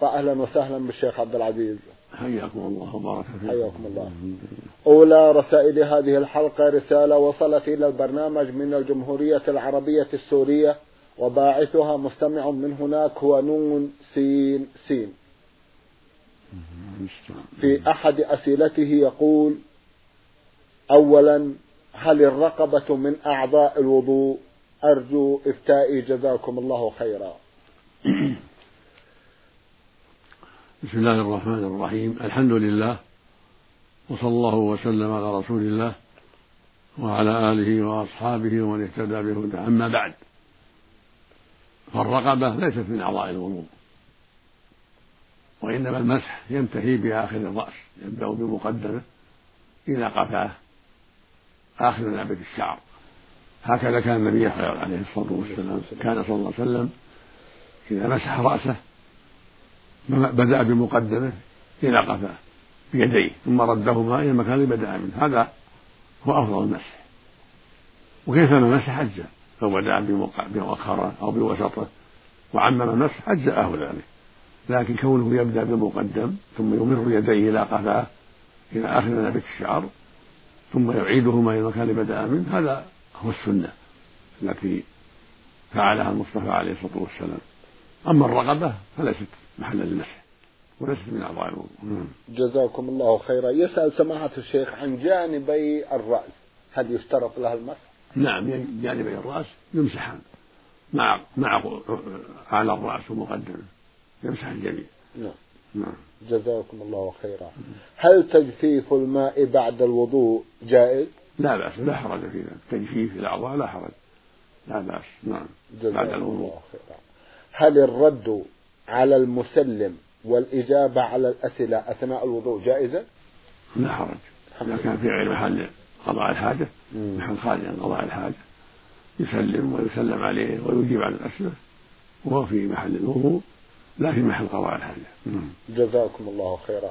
فأهلا وسهلا بالشيخ عبد العزيز. حياكم الله وبارك فيكم. حياكم الله. أولى رسائل هذه الحلقة رسالة وصلت إلى البرنامج من الجمهورية العربية السورية وباعثها مستمع من هناك هو نون سين سين. في أحد أسئلته يقول أولا هل الرقبة من أعضاء الوضوء؟ أرجو إفتائي جزاكم الله خيرا. بسم الله الرحمن الرحيم. الحمد لله وصلى الله وسلم على رسول الله وعلى آله وأصحابه ومن اهتدى بهداه. أما بعد فالرقبة ليست من أعضاء الوضوء وإنما المسح ينتهي بآخر الرأس يبدأ بمقدمة إلى قفاه آخر نابت الشعر. هكذا كان النبي عليه الصلاة والسلام كان صلى الله عليه وسلم إذا مسح رأسه بدأ بمقدمه إلى قفاه بيديه ثم ردهما إلى المكان الذي بدأ منه. هذا هو أفضل المسح. وكيفما مسح؟ أجزأ لو بدأ بمؤخرة أو بوسطه. وعمم المسح أجزأه ذلك. لكن كونه يبدأ بالمقدم ثم يمر يديه إلى قفاه إلى آخر نبت الشعر ثم يعيدهما إلى المكان اللي بدأ منه هذا هو السنة التي فعلها المصطفى عليه الصلاة والسلام. أما الرغبة فليست محلا للمسح وليست من أعضاء الوضوء. نعم. جزاكم الله خيرا. يسأل سماحة الشيخ عن جانبي الرأس. هل يشترط لها المسح؟ نعم جانبي الرأس يمسحان. مع مع على الرأس ومقدمه. يمسح الجميع نعم. نعم. جزاكم الله خيرا. هل تجفيف الماء بعد الوضوء جائز؟ لا بأس لا حرج في ذلك. تجفيف الأعضاء لا حرج. لا بأس. نعم. بعد الوضوء. الله خيرا. هل الرد على المسلم والإجابة على الأسئلة أثناء الوضوء جائزة؟ لا حرج. إذا كان في غير محل قضاء الحاجة محل خارج عن قضاء الحاجة. يسلم ويسلم عليه ويجيب عن الأسئلة. وهو في محل الوضوء لا في محل قضاء الحاجة. جزاكم الله خيرا.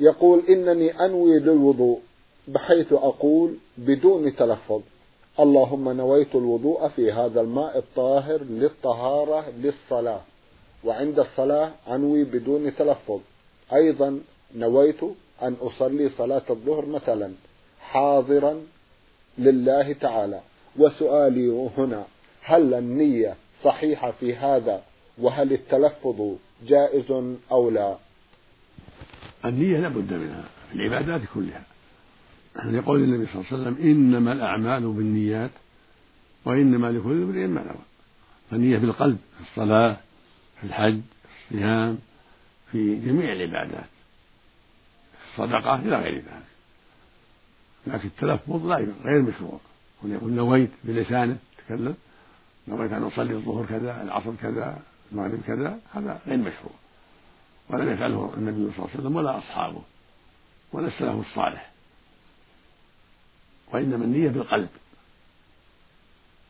يقول إنني أنوي للوضوء بحيث أقول بدون تلفظ. اللهم نويت الوضوء في هذا الماء الطاهر للطهارة للصلاة. وعند الصلاة أنوي بدون تلفظ. أيضا نويت أن أصلي صلاة الظهر مثلا حاضرا لله تعالى. وسؤالي هنا هل النية صحيحة في هذا؟ وهل التلفظ جائز أو لا؟ النية لابد منها العبادات كلها. لقول النبي صلى الله عليه وسلم إنما الأعمال بالنيات وإنما لكل امرئ ما نوى. فالنية بالقلب في الصلاة في الحج في الصيام في جميع العبادات. في الصدقة إلى غير ذلك. لكن التلفظ لا غير مشروع. يقول نويت بلسانه تكلم. نويت أن أصلي الظهر كذا العصر كذا المغرب كذا هذا غير مشروع. ولم يفعله النبي صلى الله عليه وسلم ولا أصحابه ولا السلف الصالح. وإنما النية بالقلب.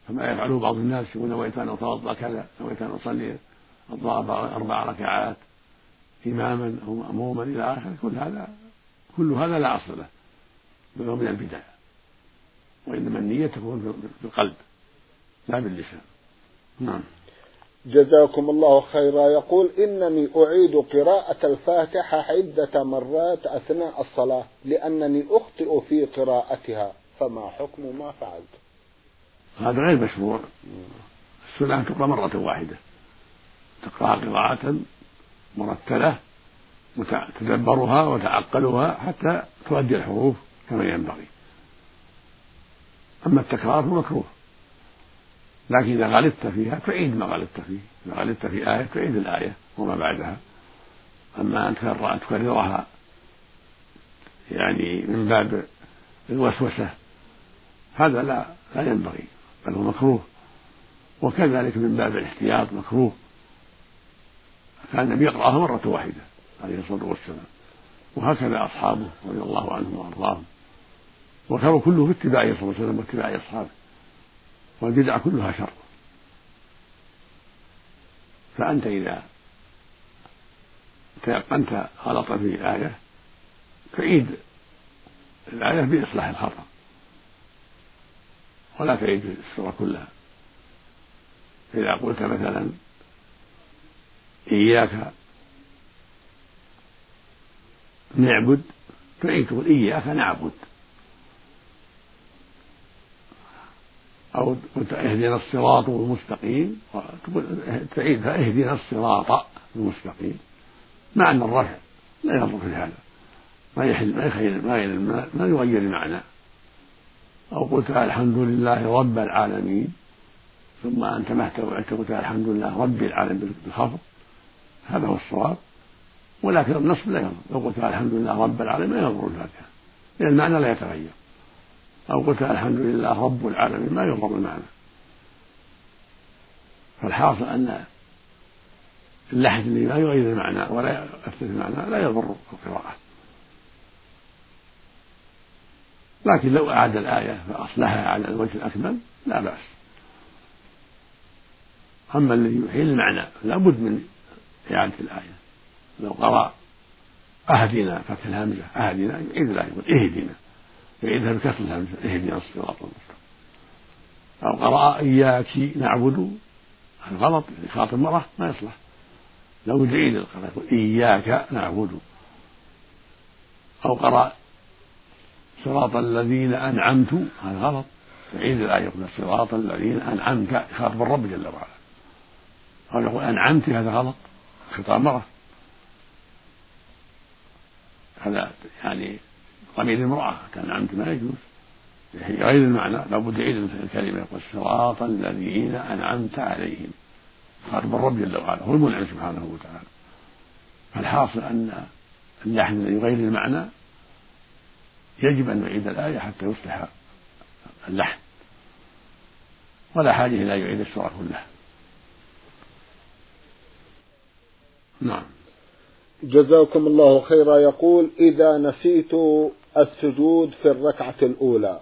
كما يفعله بعض الناس يقول نويت أن أتوضأ كذا نويت أن أصلي الظهر أربع ركعات إماما أو مأموما إلى آخره كل هذا كل هذا لا أصل له بل من البدع. وإنما النية تكون بالقلب لا باللسان. نعم. جزاكم الله خيرا. يقول إنني أعيد قراءة الفاتحة عدة مرات أثناء الصلاة لأنني أخطئ في قراءتها. فما حكم ما فعلت. هذا غير مشروع. السنة تقرأ مرة واحدة. تقرأها قراءة مرتلة تدبرها وتعقلها حتى تؤدي الحروف كما ينبغي. أما التكرار فمكروه. لكن إذا غلطت فيها تعيد ما غلطت فيه. إذا غلطت في آية تعيد الآية وما بعدها. أما أن تكررها يعني من باب الوسوسة هذا لا لا ينبغي بل هو مكروه. وكذلك من باب الاحتياط مكروه. كان النبي يقرأها مرة واحدة عليه الصلاة والسلام. وهكذا أصحابه رضي الله عنهم وأرضاهم. والخير كله في اتباعه صلى الله عليه وسلم واتباع أصحابه. والبدع كلها شر. فأنت إذا تيقنت غلطا في آية فعيد الآية بإصلاح الخطأ. ولا تعيد السورة كلها. فإذا قلت مثلا إياك نعبد تعيد تقول إياك نعبد. أو قلت اهدنا الصراط المستقيم تقول تعيدها اهدنا الصراط المستقيم. مع أن الرفع لا يضر في هذا. ما يحل ما يخيل ما, ما يغير المعنى. أو قلت الحمد لله رب العالمين ثم انتبهت وعدت قلت الحمد لله رب العالمين بالخفض هذا هو الصواب. ولكن النصب لا يضر. لو قلت الحمد لله رب العالمين ما يضر الفاتحة لأن المعنى لا يتغير. أو قلت الحمد لله رب العالمين ما يضر المعنى. فالحاصل أن اللحن الذي لا يغير المعنى ولا يؤثر المعنى لا يضر القراءة. لكن لو أعاد الآية فأصلحها على الوجه الأكمل لا بأس. أما الذي يحيل المعنى لا بد من إعادة الآية. لو قرأ أهدنا فتح الهمزة أهدنا يعيد الآية يقول اهدنا يعيدها بكسر الهمزة اهدنا الصراط المستقيم. أو قرأ إياك نعبد غلط يخاطب امرأة ما يصلح. لو يعيد القراءة يقول إياك نعبد. أو قرأ صراط الذين أنعمت هذا غلط. يعيد الآية يقول صراط الذين أنعمت يخاطب الرب جل وعلا. أو يقول أنعمت هذا غلط. خطاب مرة. هذا يعني ضمير المرأة كان أنعمت ما يجوز. غير المعنى لابد يعيد الكلمة. يقول صراط الذين أنعمت عليهم. خاطب الرب جل وعلا هو المنعم سبحانه وتعالى. فالحاصل أن اللحن الذي يغير المعنى يجب أن نعيد الآية حتى يصلح اللحن. ولا حاجة إلى أن يعيد السورة كلها نعم. جزاكم الله خيرا. يقول إذا نسيت السجود في الركعة الأولى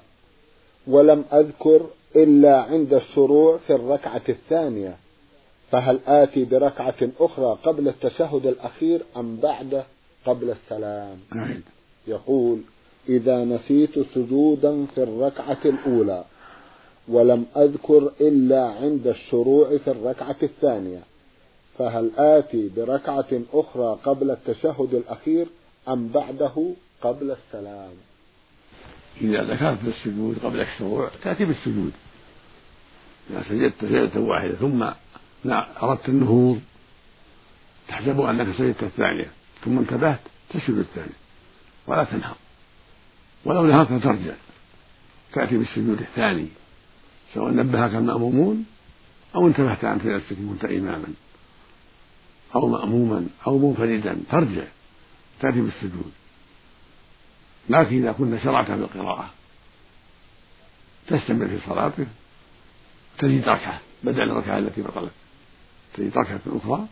ولم أذكر إلا عند الشروع في الركعة الثانية فهل آتي بركعة أخرى قبل التشهد الأخير أم بعده قبل السلام؟ نعم. يقول إذا نسيت سجودا في الركعة الأولى ولم أذكر إلا عند الشروع في الركعة الثانية. فهل آتي بركعة أخرى قبل التشهد الأخير أم بعده قبل السلام؟ إذا ذكرت السجود قبل الشروع تأتي بالسجود. إذا سجدت سجدة واحدة ثم أردت النهوض تحسب أنك سجدت الثانية ثم انتبهت تسجد الثانية ولا تنهض. ولو نهضت ترجع. تأتي بالسجود الثاني سواء نبهك المأمومون أو انتبهت أنت لنفسك كنت إماما أو مأموما أو منفردا ترجع. تأتي بالسجود. لكن إذا كنت شرعت في القراءة تستمر في صلاتك تزيد ركعة بدل الركعة التي بطلت. تزيد ركعة أخرى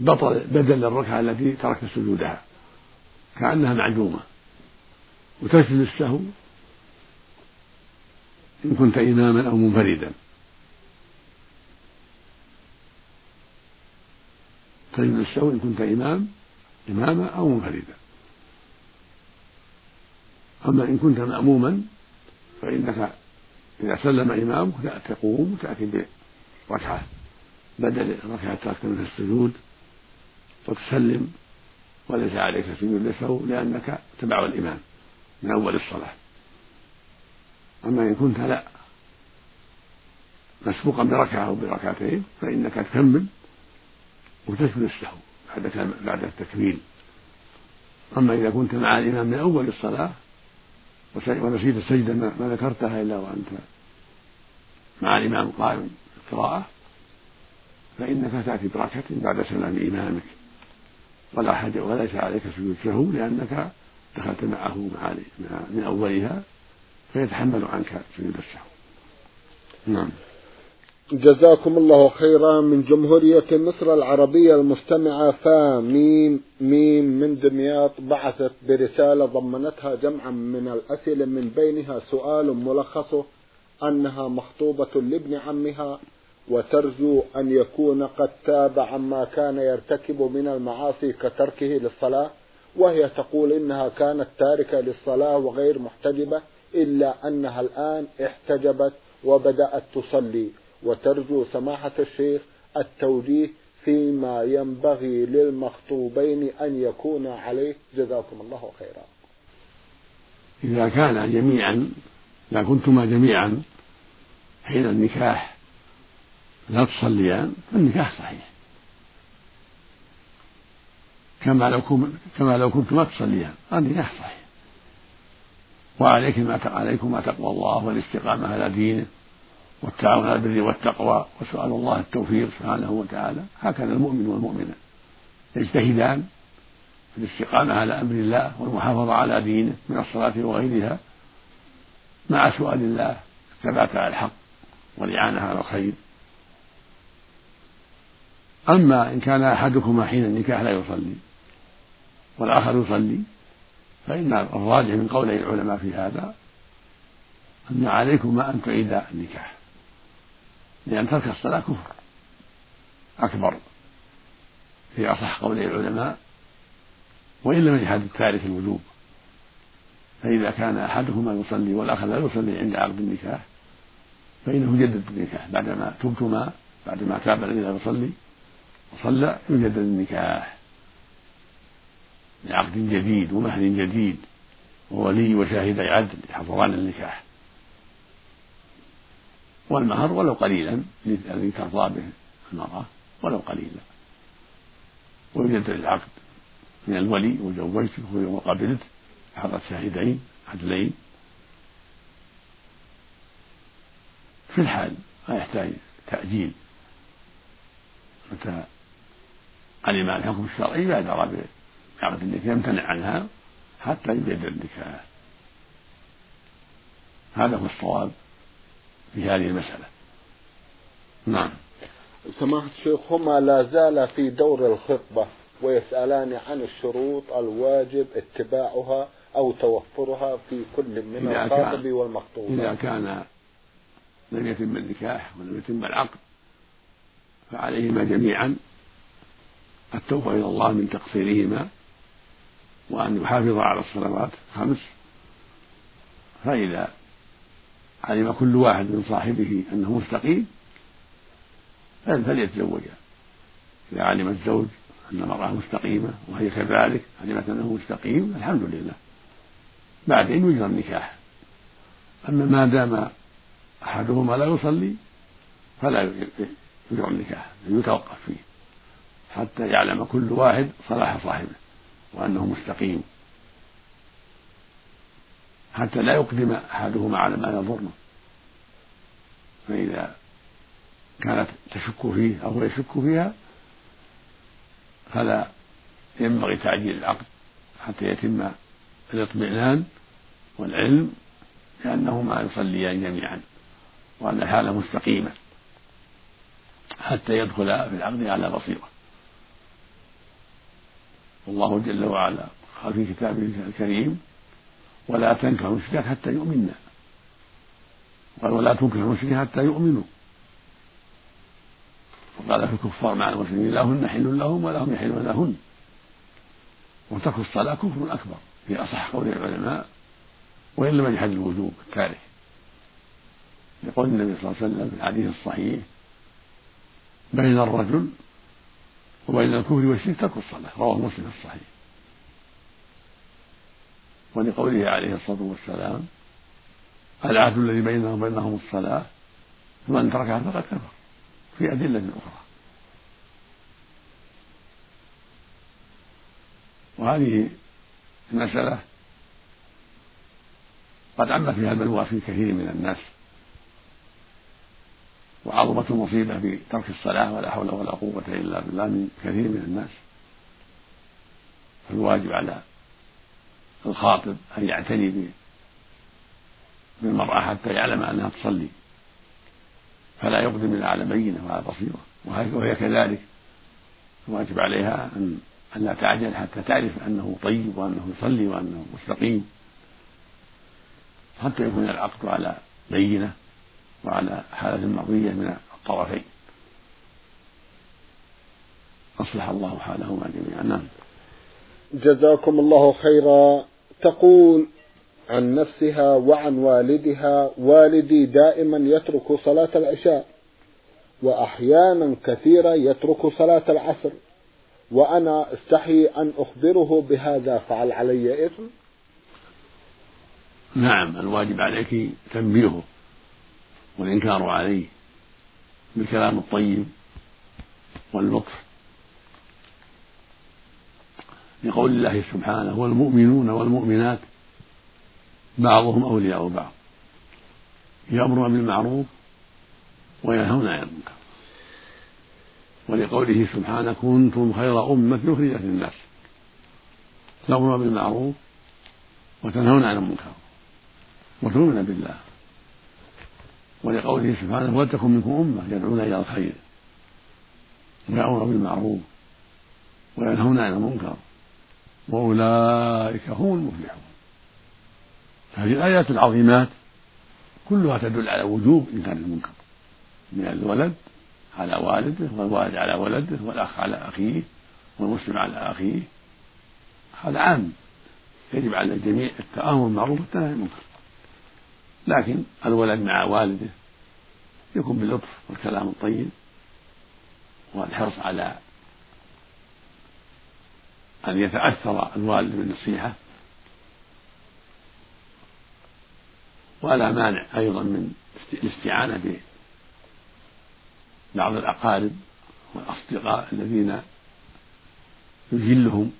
بطل بدل الركعة التي تركت سجودها. كأنها معدومة. وتسجد السهو إن كنت إماما أو منفردا. تجد السهو إن كنت إمام إماما أو منفردا. أما إن كنت مأموما فإنك إذا سلم إمامك تقوم وتأتي بركعة بدل الركعة تركت منها السجود وتسلم وليس عليك سجود للسهو لأنك تبع الإمام. من أول الصلاة. أما إن كنت لا مسبوقا بركعة أو بركعتين فإنك تكمل وتسجد السهو بعد بعد التكميل. أما إذا كنت مع الإمام من أول الصلاة ونسيت السجدة ما ذكرتها إلا وأنت مع الإمام قائم القراءة فإنك تأتي بركعة بعد سلام إمامك. ولا حاجة وليس عليك سجود سهو لأنك دخلت معه مع من أولها فيتحمل عنك سجود السهو نعم. جزاكم الله خيرا من جمهورية مصر العربية المستمعة. فا ميم ميم من دمياط بعثت برسالة ضمنتها جمعا من الأسئلة من بينها سؤال ملخصه أنها مخطوبة لابن عمها وترجو أن يكون قد تاب عما كان يرتكب من المعاصي كتركه للصلاة. وهي تقول إنها كانت تاركة للصلاة وغير محتجبة إلا أنها الآن احتجبت وبدأت تصلي. وترجو سماحة الشيخ التوجيه فيما ينبغي للمخطوبين أن يكون عليه. جزاكم الله خيرا. إذا كان جميعا إذا كنتما جميعا حين النكاح لا تصليان فالنكاح صحيح. كما لو كما لو كنتما تصليان النكاح صحيح. وعليكم ما عليكم تقوى الله والاستقامة على دينه والتعاون على البر والتقوى وسؤال الله التوفيق سبحانه وتعالى. هكذا المؤمن والمؤمنة يجتهدان في الاستقامة على أمر الله والمحافظة على دينه من الصلاة وغيرها مع سؤال الله الثبات على الحق والإعانة على الخير. أما إن كان أحدكما حين النكاح لا يصلي والآخر يصلي فإن الراجح من قولي العلماء في هذا أن عليكما أن تعيدا النكاح لأن ترك الصلاة كفر أكبر في أصح قولي العلماء وإن لم يجحد التارك الوجوب فإذا كان أحدهما يصلي والآخر لا يصلي عند عقد النكاح فإنه يجدد النكاح بعدما تبتما بعدما تاب الذي لا يصلي وصلى يجدد النكاح. لعقد جديد ومهر جديد وولي وشاهدي عدل يحفظان النكاح. والمهر ولو قليلا الذي ترضى به المرأة ولو قليلا. ويجدد العقد من الولي وزوجته وقبلت حضرت شاهدين عدلين. في الحال لا يحتاج تأجيل. متى علم الحكم الشرعي بادر بعقد النكاح يمتنع عنها حتى يجدد النكاح هذا هو الصواب في هذه المسألة. نعم. سماحة الشيخ هما لا زال في دور الخطبة ويسألان عن الشروط الواجب اتباعها أو توفرها في كل من الخاطب والمخطوب إذا كان لم يتم النكاح ولم يتم العقد فعليهما جميعا التوبة إلى الله من تقصيرهما وأن يحافظا على الصلوات خمس فإذا علم كل واحد من صاحبه أنه مستقيم فليتزوجا إذا علم الزوج أن المرأة مستقيمة وهي كذلك علمت أنه مستقيم الحمد لله. بعدين يجرى النكاح. أما ما دام أحدهما لا يصلي فلا يجرى النكاح يتوقف فيه. حتى يعلم كل واحد صلاح صاحبه. وأنه مستقيم. حتى لا يقدم أحدهما على ما يضره فإذا كانت تشك فيه أو يشك فيها فلا ينبغي تعجيل العقد حتى يتم الاطمئنان والعلم بأنهما يصليان جميعا وأن الحالة مستقيمة حتى يدخل في العقد على بصيرة. والله جل وعلا قال في كتابه الكريم ولا تنكحوا المشركات حتى يؤمنن قال ولا تنكحوا المشركين حتى يؤمنوا. وقال في الكفار مع المسلمين لا هن حل لهم ولا هم يحلون لهن. وترك الصلاة كفر أكبر في أصح قول العلماء وإن لم يجحد الوجوب التارك يقول النبي صلى الله عليه وسلم في الحديث الصحيح بين الرجل وبين الكفر والشرك ترك الصلاة رواه مسلم الصحيح. ولقوله عليه الصلاة والسلام العهد الذي بيننا وبينهم الصلاة فمن تركها فقد كفر في أدلة أخرى. وهذه المسألة قد عم فيها البلوى في كثير من الناس. وعظمت المصيبة بترك الصلاة ولا حول ولا قوة إلا بالله من كثير من الناس. فالواجب على الخاطب أن يعتني بالمرأة حتى يعلم أنها تصلي. فلا يقدم إلا على بينة وعلى بصيرة. وهي كذلك. الواجب عليها أن أن لا تعجل حتى تعرف أنه طيب وأنه يصلي وأنه مستقيم. حتى يكون العقد على بينة. وعلى حالة مرضية من الطرفين. أصلح الله حالهما جميعا. نعم. جزاكم الله خيرا. تقول عن نفسها وعن والدها والدي دائما يترك صلاة العشاء وأحيانا كثيرة يترك صلاة العصر. وأنا استحي أن أخبره بهذا فعل علي إثم؟ نعم الواجب عليك تنبيهه. والإنكار عليه بالكلام الطيب واللطف لقول الله سبحانه والمؤمنون والمؤمنات بعضهم أولياء بعض. يأمرون بالمعروف وينهون عن المنكر. ولقوله سبحانه كنتم خير أمة أخرجت للناس. تأمرون بالمعروف وتنهون عن المنكر. وتؤمنون بالله. ولقوله سبحانه ولتكن منكم أمة يدعون إلى الخير ويأمرون بالمعروف وينهون عن المنكر وأولئك هم المفلحون. هذه الآيات العظيمات كلها تدل على وجوب إنكار المنكر من الولد على والده والوالد على ولده والأخ على أخيه والمسلم على أخيه. هذا عام يجب على الجميع التآمر بالمعروف والتنهي عن المنكر. لكن الولد مع والده يكون باللطف والكلام الطيب والحرص على أن يتأثر الوالد بالنصيحة. ولا مانع أيضا من الاستعانة ببعض الأقارب والأصدقاء الذين يجلهم.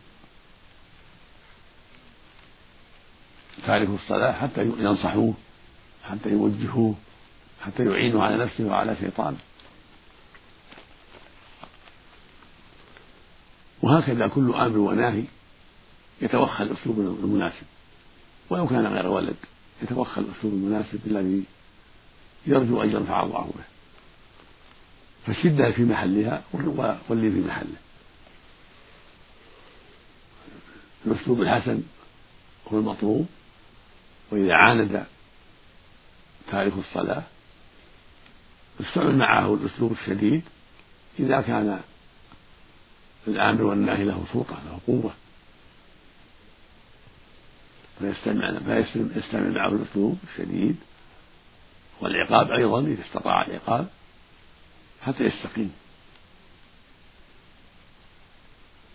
تارك الصلاة حتى ينصحوه. حتى يوجهوه حتى يعينه على نفسه وعلى شيطانه وهكذا كل أمر وناهي يتوخى الأسلوب المناسب. ولو كان غير ولد يتوخى الأسلوب المناسب الذي يرجو أن ينفع الله به. فالشده في محلها واللي في محله. الأسلوب الحسن هو المطلوب وإذا عاند تارك الصلاة يستعمل معه الأسلوب الشديد إذا كان الآمر والناهي له سلطة له قوة. فيستمع فيستمع معه الأسلوب الشديد والعقاب أيضا إذا استطاع العقاب حتى يستقيم.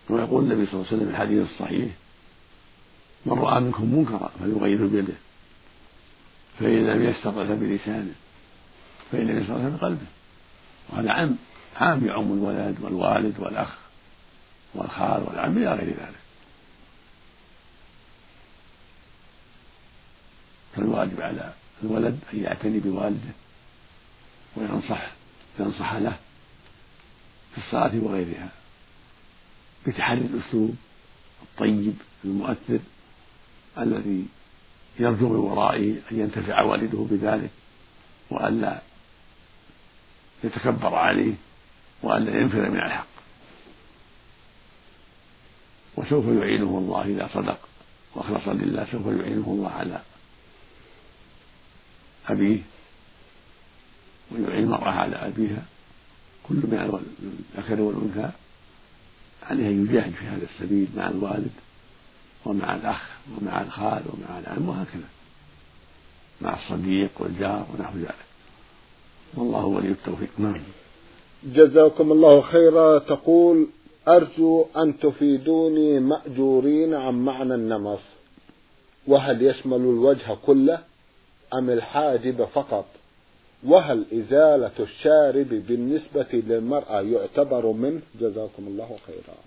ويقول النبي صلى الله عليه وسلم في الحديث الصحيح من رأى منكم منكرا فليغيره بيده. فإن لم يستطع فبلسانه. فإن لم يستطع بقلبه وهذا عام عام يعم الولد والوالد والأخ والخال والعم إلى غير ذلك. فالواجب على الولد أن يعتني بوالده وينصح ينصح له في الصلاة وغيرها. بتحري الأسلوب الطيب المؤثر الذي يرجو من ورائه أن ينتفع والده بذلك وألا يتكبر عليه وألا ينفر من الحق. وسوف يعينه الله إذا صدق وأخلص لله سوف يعينه الله على أبيه ويعين المرأة على أبيها. كل من الذكر والأنثى عليه أن يجاهد في هذا السبيل مع الوالد. ومع الأخ ومع الخال ومع العم وهكذا. مع الصديق والجار ونحو ذلك. والله ولي التوفيق. نعم. جزاكم الله خيرا. تقول أرجو أن تفيدوني مأجورين عن معنى النمص وهل يشمل الوجه كله أم الحاجب فقط؟ وهل إزالة الشارب بالنسبة للمرأة يعتبر منه؟ جزاكم الله خيرا.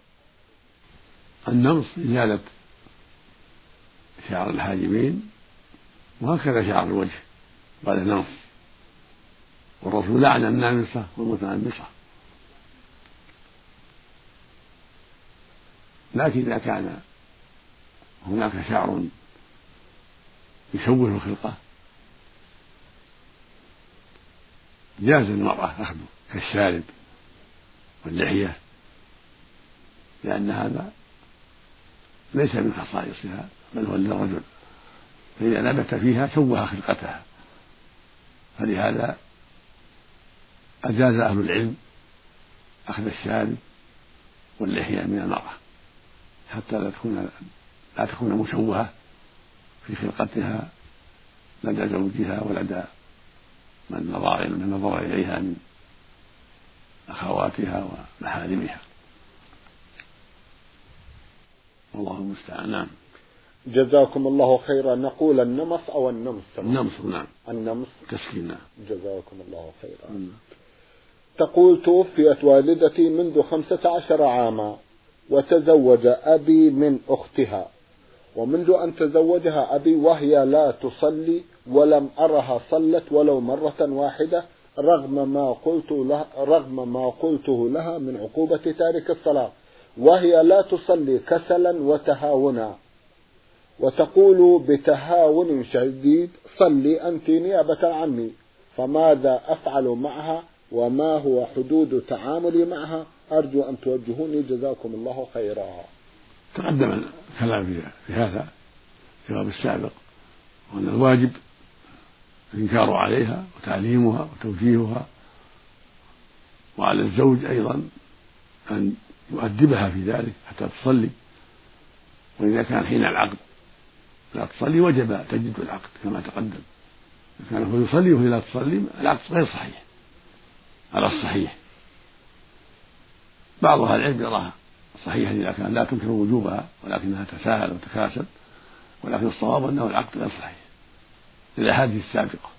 النمص إزالة شعر الحاجبين وهكذا شعر الوجه بعد نمص والرسول لعن النامصة والمتنمصة لكن إذا كان هناك شعر يشوه الخلقة جاز المرأة أخذه كالشارب واللحية لأن هذا ليس من خصائصها. بل هو للرجل فإذا نبت فيها شوه خلقتها. فلهذا أجاز أهل العلم أخذ الشارب واللحية من المرأة حتى لا تكون لا تكون مشوهة في خلقتها لدى زوجها ولدى من نظر من نظر إليها من أخواتها ومحارمها. والله المستعان. نعم. جزاكم الله خيرا. نقول النمص أو النمس. النمص نعم. النمص تسكين نعم. جزاكم الله خيرا. تقول توفيت والدتي منذ خمسة عشر عاما وتزوج أبي من أختها. ومنذ أن تزوجها أبي وهي لا تصلي ولم أرها صلت ولو مرة واحدة رغم ما قلت لها رغم ما قلته لها من عقوبة تارك الصلاة. وهي لا تصلي كسلا وتهاونا. وتقول بتهاون شديد صلي أنت نيابة عني. فماذا أفعل معها؟ وما هو حدود تعاملي معها؟ أرجو أن توجهوني. جزاكم الله خيرا. تقدم الكلام في هذا في الجواب السابق وأن الواجب الإنكار عليها وتعليمها وتوجيهها وعلى الزوج أيضا أن يؤدبها في ذلك حتى تصلي وإذا كان حين العقد. لا تصلي وجب تجديد العقد كما تقدم. إذا كان هو يصلي وهي لا تصلي العقد غير صحيح. على الصحيح. بعض أهل العلم يراها صحيحا إذا كان لا تنكر وجوبها ولكنها تساهل وتكاسل ولكن الصواب أنه العقد غير صحيح. للاحاديث السابقة.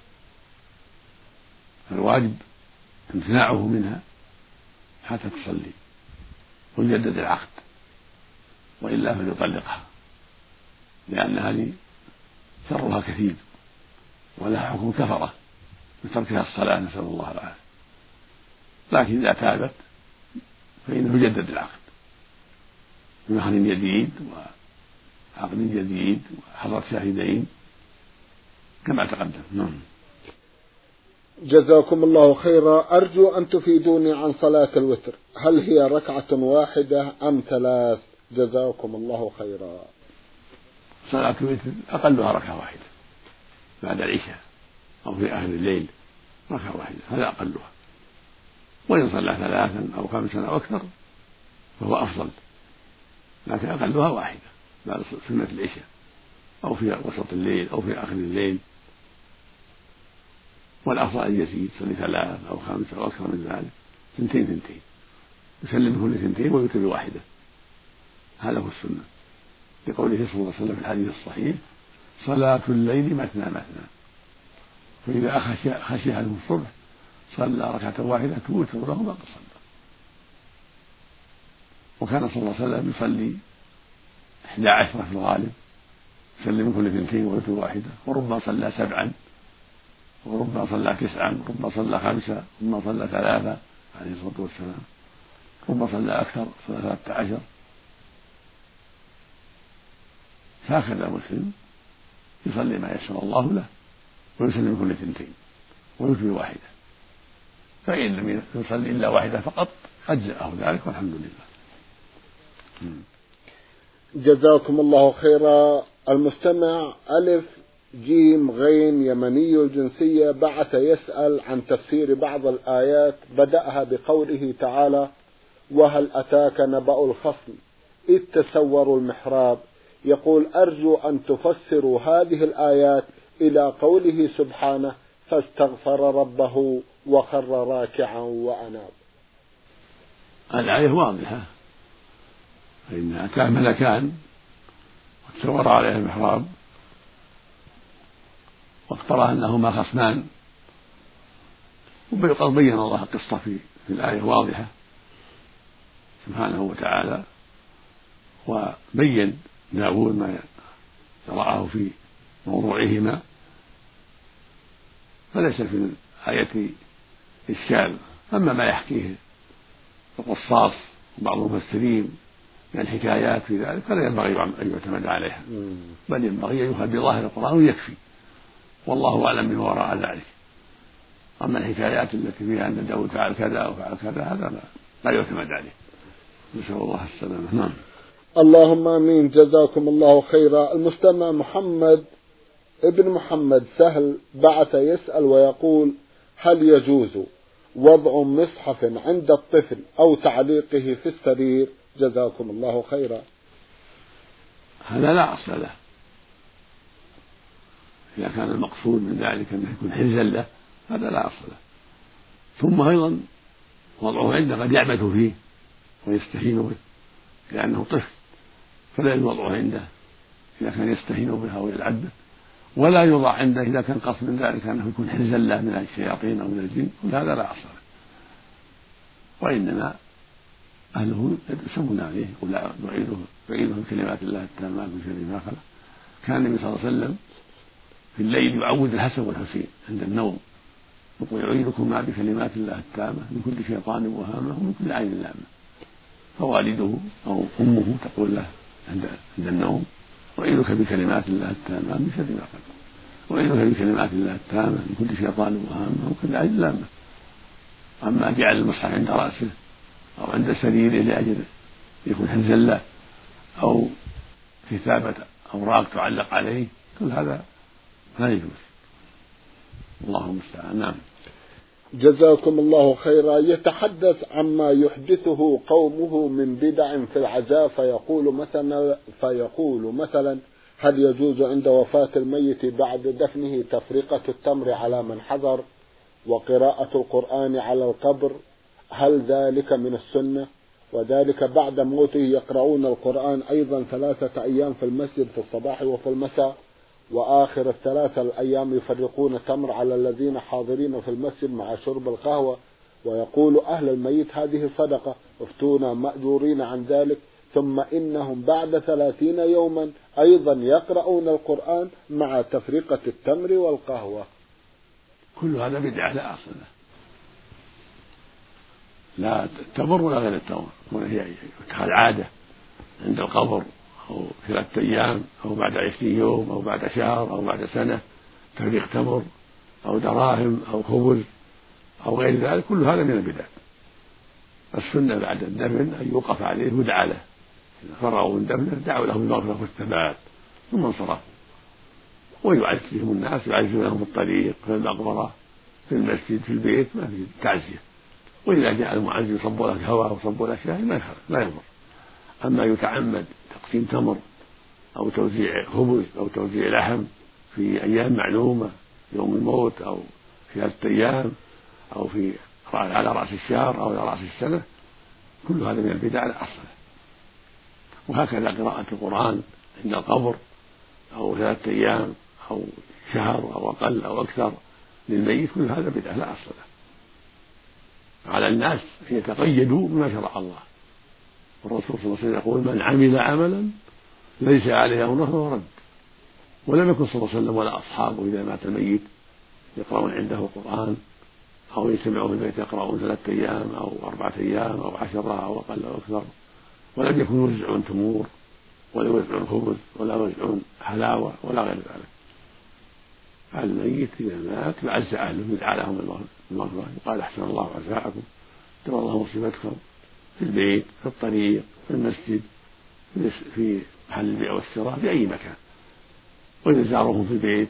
فالواجب امتناعه منها حتى تصلي ويجدد العقد. وإلا فليطلقها. لأن هذه شرها كثير ولها حكم كفرة بتركها الصلاة نسأل الله العافية. لكن إذا تابت فإنه يجدد العقد. بمهر جديد وعقد جديد وحضرة شاهدين كما تقدم. نعم. جزاكم الله خيرا. أرجو أن تفيدوني عن صلاة الوتر. هل هي ركعة واحدة أم ثلاث؟ جزاكم الله خيرا. صلاة الوتر أقلها ركعة واحدة بعد العشاء أو في آخر الليل ركعة واحدة هذا أقلها. وإن صلى ثلاثا أو خمسا أو أكثر فهو أفضل لكن أقلها واحدة بعد سنة العشاء أو في وسط الليل أو في آخر الليل. والأفضل أن يزيد يصلي ثلاث أو خمس أو أكثر من ذلك ثنتين ثنتين. يسلم كل ثنتين ويوتر بواحدة هذا هو السنة. لقوله صلى الله عليه وسلم في الحديث الصحيح صلاة الليل مثنى مثنى. فإذا خشي خشي الصبح صلى ركعة واحدة توتر له ما قد صلى وكان صلى الله عليه وسلم يصلي إحدى عشرة في الغالب يسلم كل اثنتين ويوتر واحدة وربما صلى سبعا وربما صلى تسعا وربما صلى خمسة وربما صلى ثلاثة عليه الصلاة والسلام ربما صلى أكثر صلى ثلاثة عشر. هكذا المسلم يصلي ما يسر الله له ويسلم كل اثنتين ويوتر واحدة. فإن لم يصلي إلا واحدة فقط أجزأه ذلك والحمد لله. جزاكم الله خيرا. المستمع ألف جيم غين يمني الجنسية بعث يسأل عن تفسير بعض الآيات بدأها بقوله تعالى وهل أتاك نبأ الخصم إذ تسوروا المحراب يقول أرجو أن تفسروا هذه الآيات إلى قوله سبحانه فاستغفر ربه وخر راكعا وأناب. الآية واضحة. فإن أتاه ملكان وتسور عليه المحراب واقترى أنهما خصمان. وقد بين الله القصة في الآية واضحة. سبحانه وتعالى وبين داود ما رآه في موضوعهما. فليس في الآية إشكال. أما ما يحكيه القصاص وبعض المفسرين من الحكايات في ذلك فلا ينبغي أن يعتمد عليها. بل ينبغي أن يؤخذ بظاهر القرآن ويكفي. والله أعلم بما وراء ذلك. أما الحكايات التي فيها أن داود فعل كذا وفعل كذا هذا لا, لا يعتمد عليه. نسأل الله السلامة. نعم. اللهم آمين. جزاكم الله خيرا. المستمع محمد ابن محمد سهل بعث يسأل ويقول هل يجوز وضع مصحف عند الطفل أو تعليقه في السرير؟ جزاكم الله خيرا. هذا لا أصل له. إذا كان المقصود من ذلك أنه يكون حرزا له هذا لا أصل له. ثم أيضا وضعه عنده قد يعبث فيه ويستهين به لأنه طفل. فلا يوضعه عنده إذا كان يستهين بها ويلعب ولا يوضع عنده إذا كان قصد من ذلك أنه يكون حرزا له من الشياطين أو من الجن وهذا لا أصل له. وإنما أهله يسمون عليه يقول نعيده نعيده بكلمات الله التامات من شر ما خلق. كان النبي صلى الله عليه وسلم في الليل يعود الحسن والحسين عند النوم. يقول يعيدكما بكلمات الله التامة من كل شيطان وهامة ومن كل عين لامة. فوالده أو أمه تقول له عند عند النوم أعيذك بكلمات الله التامة من شر ما خلق أعيذك بكلمات الله التامة من كل شيطان وهامة ومن كل عين لامة. أما جعل المصحف عند رأسه أو عند سريره لأجل يكون حرزا له أو كتابة أوراق تعلق عليه كل هذا لا يجوز. الله المستعان نعم. جزاكم الله خيرا. يتحدث عما يحدثه قومه من بدع في العزاء فيقول مثلا فيقول مثلا هل يجوز عند وفاة الميت بعد دفنه تفرقة التمر على من حضر وقراءة القرآن على القبر؟ هل ذلك من السنة؟ وذلك بعد موته يقرؤون القرآن أيضا ثلاثة أيام في المسجد في الصباح وفي المساء. وآخر الثلاثة الأيام يفرقون التمر على الذين حاضرين في المسجد مع شرب القهوة ويقول أهل الميت هذه صدقة افتونا مأجورين عن ذلك ثم إنهم بعد ثلاثين يوما أيضا يقرؤون القرآن مع تفرقة التمر والقهوة. كل هذا بدعة لا أصل له. لا التمر ولا غير التمر. هي اتخاذ عادة عند القبر. أو ثلاثة أيام أو بعد عشرين يوم أو بعد شهر أو بعد سنة تفريق تمر أو دراهم أو خبز أو غير ذلك كل هذا من البدع. السنة بعد الدفن أن يوقف عليه ويدعى له. إذا فرغوا من دفنه دعوا له بالمغفرة والثبات ثم انصرف ويعزيهم الناس يعزونهم في الطريق في المقبرة في المسجد في البيت ما في تعزية. وإذا جاء المعز يصب لك هواء وصب لك شاي ما لا يضر. أما يتعمد تقسيم تمر أو توزيع خبز أو توزيع لحم في أيام معلومة يوم الموت أو في ثلاثة أيام أو في على رأس الشهر أو على رأس السنة كل هذا من البدع لا أصل وهكذا قراءة القرآن عند القبر أو ثلاثة أيام أو شهر أو أقل أو أكثر للميت كل هذا بدعة لا أصل له على الناس أن يتقيدوا بما شرع الله. والرسول صلى الله عليه وسلم يقول من عمل عملا ليس عليه أمره فهو رد. ولم يكن صلى الله عليه وسلم ولا أصحابه إذا مات الميت يقرأون عنده القرآن أو يجتمعون في البيت يقرأون ثلاثة أيام أو أربعة أيام أو عشرة أو أقل أو أكثر. ولم يكونوا يوزعون تمور ولا يوزعون خبز ولا يوزعون حلاوة ولا غير ذلك. الميت إذا مات يعز أهله يدعى لهم المغفرة يقال أحسن الله عزاءكم ترى الله مصيبتكم في البيت في الطريق في المسجد في محل البيع والشراء في أي مكان. وإذا زاروهم في البيت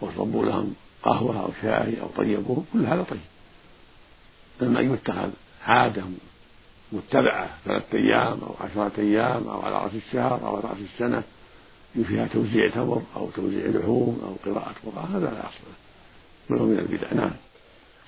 وصبوا لهم قهوة أو شاي أو طيبوهم كل هذا طيب. أما أن يتخذ عادة متبعة ثلاثة أيام أو عشرة أيام أو على رأس الشهر أو على رأس السنة فيها توزيع تمر أو توزيع لحوم أو قراءة قرآن هذا لا أصل له من البدع. نعم.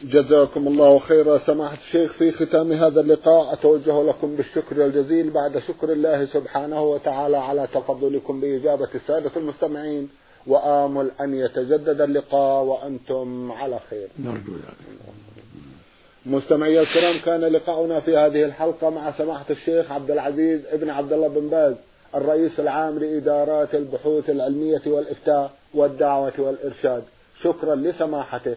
جزاكم الله خيرا. سماحة الشيخ في ختام هذا اللقاء أتوجه لكم بالشكر الجزيل بعد شكر الله سبحانه وتعالى على تفضلكم بإجابة السادة المستمعين. وآمل أن يتجدد اللقاء وأنتم على خير. نرجو ذلك. مستمعي الكرام كان لقاؤنا في هذه الحلقة مع سماحة الشيخ عبد العزيز ابن عبد الله بن باز الرئيس العام لإدارات البحوث العلمية والإفتاء والدعوة والإرشاد. شكرا لسماحته.